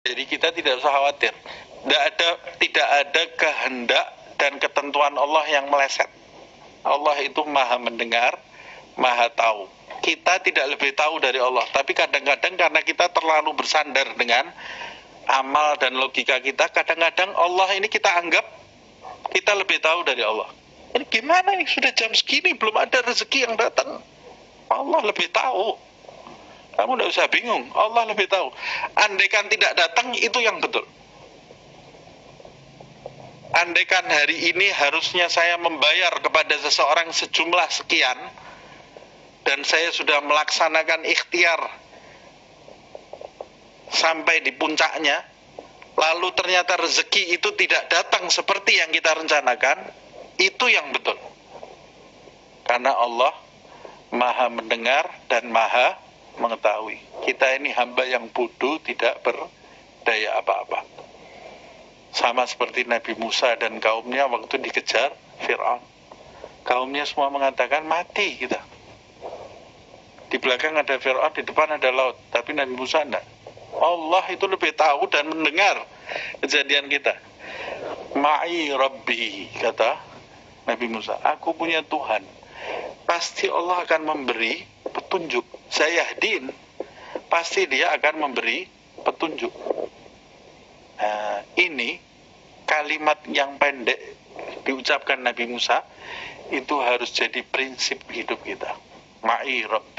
Jadi kita tidak usah khawatir. Tidak ada tidak ada kehendak dan ketentuan Allah yang meleset. Allah itu maha mendengar, maha tahu. Kita tidak lebih tahu dari Allah, tapi kadang-kadang karena kita terlalu bersandar dengan amal dan logika kita, kadang-kadang Allah ini kita anggap kita lebih tahu dari Allah. Ini gimana nih sudah jam segini belum ada rezeki yang datang? Allah lebih tahu. Kamu tidak usah bingung, Allah lebih tahu. Andaikan tidak datang itu yang betul. Andaikan hari ini harusnya saya membayar kepada seseorang sejumlah sekian dan saya sudah melaksanakan ikhtiar sampai di puncaknya, lalu ternyata rezeki itu tidak datang seperti yang kita rencanakan, itu yang betul. Karena Allah maha mendengar dan maha mengetahui. Kita ini hamba yang bodoh tidak berdaya apa-apa. Sama seperti Nabi Musa dan kaumnya waktu dikejar Fir'aun. Kaumnya semua mengatakan mati kita. Di belakang ada Fir'aun, di depan ada laut. Tapi Nabi Musa enggak. Allah itu lebih tahu dan mendengar kejadian kita. Ma'i Rabbi, kata Nabi Musa. Aku punya Tuhan. Pasti Allah akan memberi petunjuk. Saya yahdin. Pasti dia akan memberi petunjuk. Nah, ini kalimat yang pendek diucapkan Nabi Musa itu harus jadi prinsip hidup kita. Ma'i.